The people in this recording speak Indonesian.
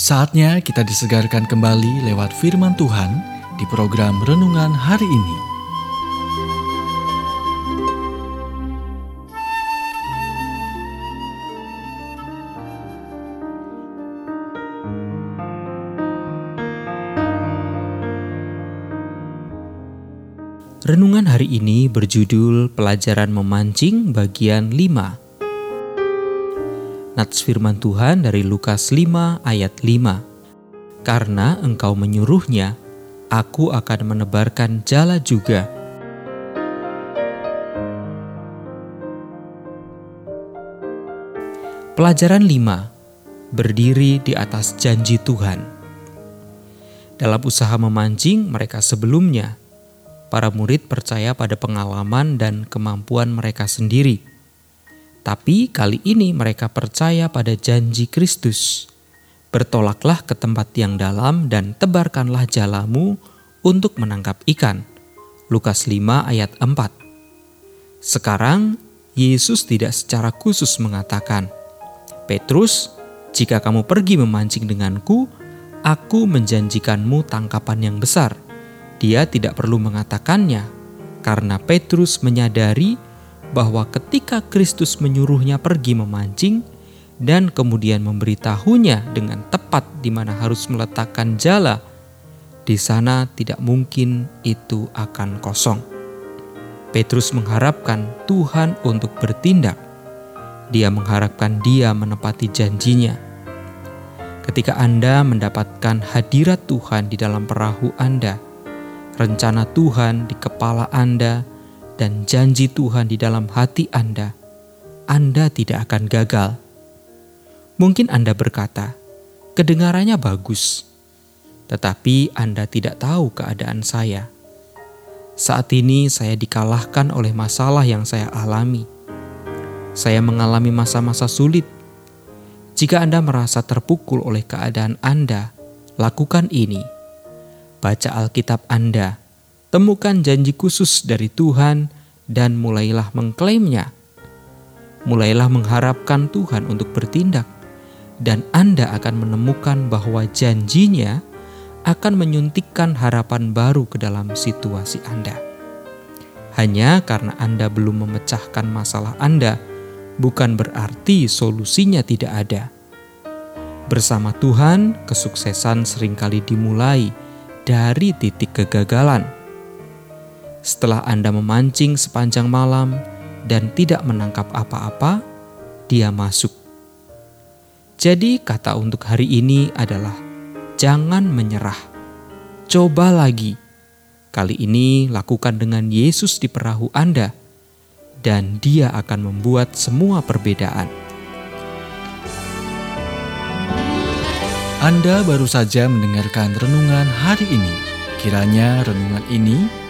Saatnya kita disegarkan kembali lewat firman Tuhan di program renungan hari ini. Renungan hari ini berjudul Pelajaran Memancing bagian 5 Nats firman Tuhan dari Lukas 5 ayat 5. Karena engkau menyuruhnya, aku akan menebarkan jala juga. Pelajaran 5. Berdiri di atas janji Tuhan. Dalam usaha memancing mereka sebelumnya, para murid percaya pada pengalaman dan kemampuan mereka sendiri tapi kali ini mereka percaya pada janji Kristus. Bertolaklah ke tempat yang dalam dan tebarkanlah jalamu untuk menangkap ikan. Lukas 5 ayat 4 Sekarang, Yesus tidak secara khusus mengatakan, Petrus, jika kamu pergi memancing denganku, aku menjanjikanmu tangkapan yang besar. Dia tidak perlu mengatakannya, karena Petrus menyadari bahwa ketika Kristus menyuruhnya pergi memancing dan kemudian memberitahunya dengan tepat di mana harus meletakkan jala, di sana tidak mungkin itu akan kosong. Petrus mengharapkan Tuhan untuk bertindak. Dia mengharapkan Dia menepati janjinya. Ketika Anda mendapatkan hadirat Tuhan di dalam perahu Anda, rencana Tuhan di kepala Anda dan janji Tuhan di dalam hati Anda, Anda tidak akan gagal. Mungkin Anda berkata, "Kedengarannya bagus," tetapi Anda tidak tahu keadaan saya. Saat ini saya dikalahkan oleh masalah yang saya alami. Saya mengalami masa-masa sulit. Jika Anda merasa terpukul oleh keadaan Anda, lakukan ini. Baca Alkitab Anda Temukan janji khusus dari Tuhan dan mulailah mengklaimnya. Mulailah mengharapkan Tuhan untuk bertindak, dan Anda akan menemukan bahwa janjinya akan menyuntikkan harapan baru ke dalam situasi Anda. Hanya karena Anda belum memecahkan masalah Anda, bukan berarti solusinya tidak ada. Bersama Tuhan, kesuksesan sering kali dimulai dari titik kegagalan setelah Anda memancing sepanjang malam dan tidak menangkap apa-apa, dia masuk. Jadi, kata untuk hari ini adalah: jangan menyerah, coba lagi. Kali ini, lakukan dengan Yesus di perahu Anda, dan Dia akan membuat semua perbedaan. Anda baru saja mendengarkan renungan hari ini. Kiranya renungan ini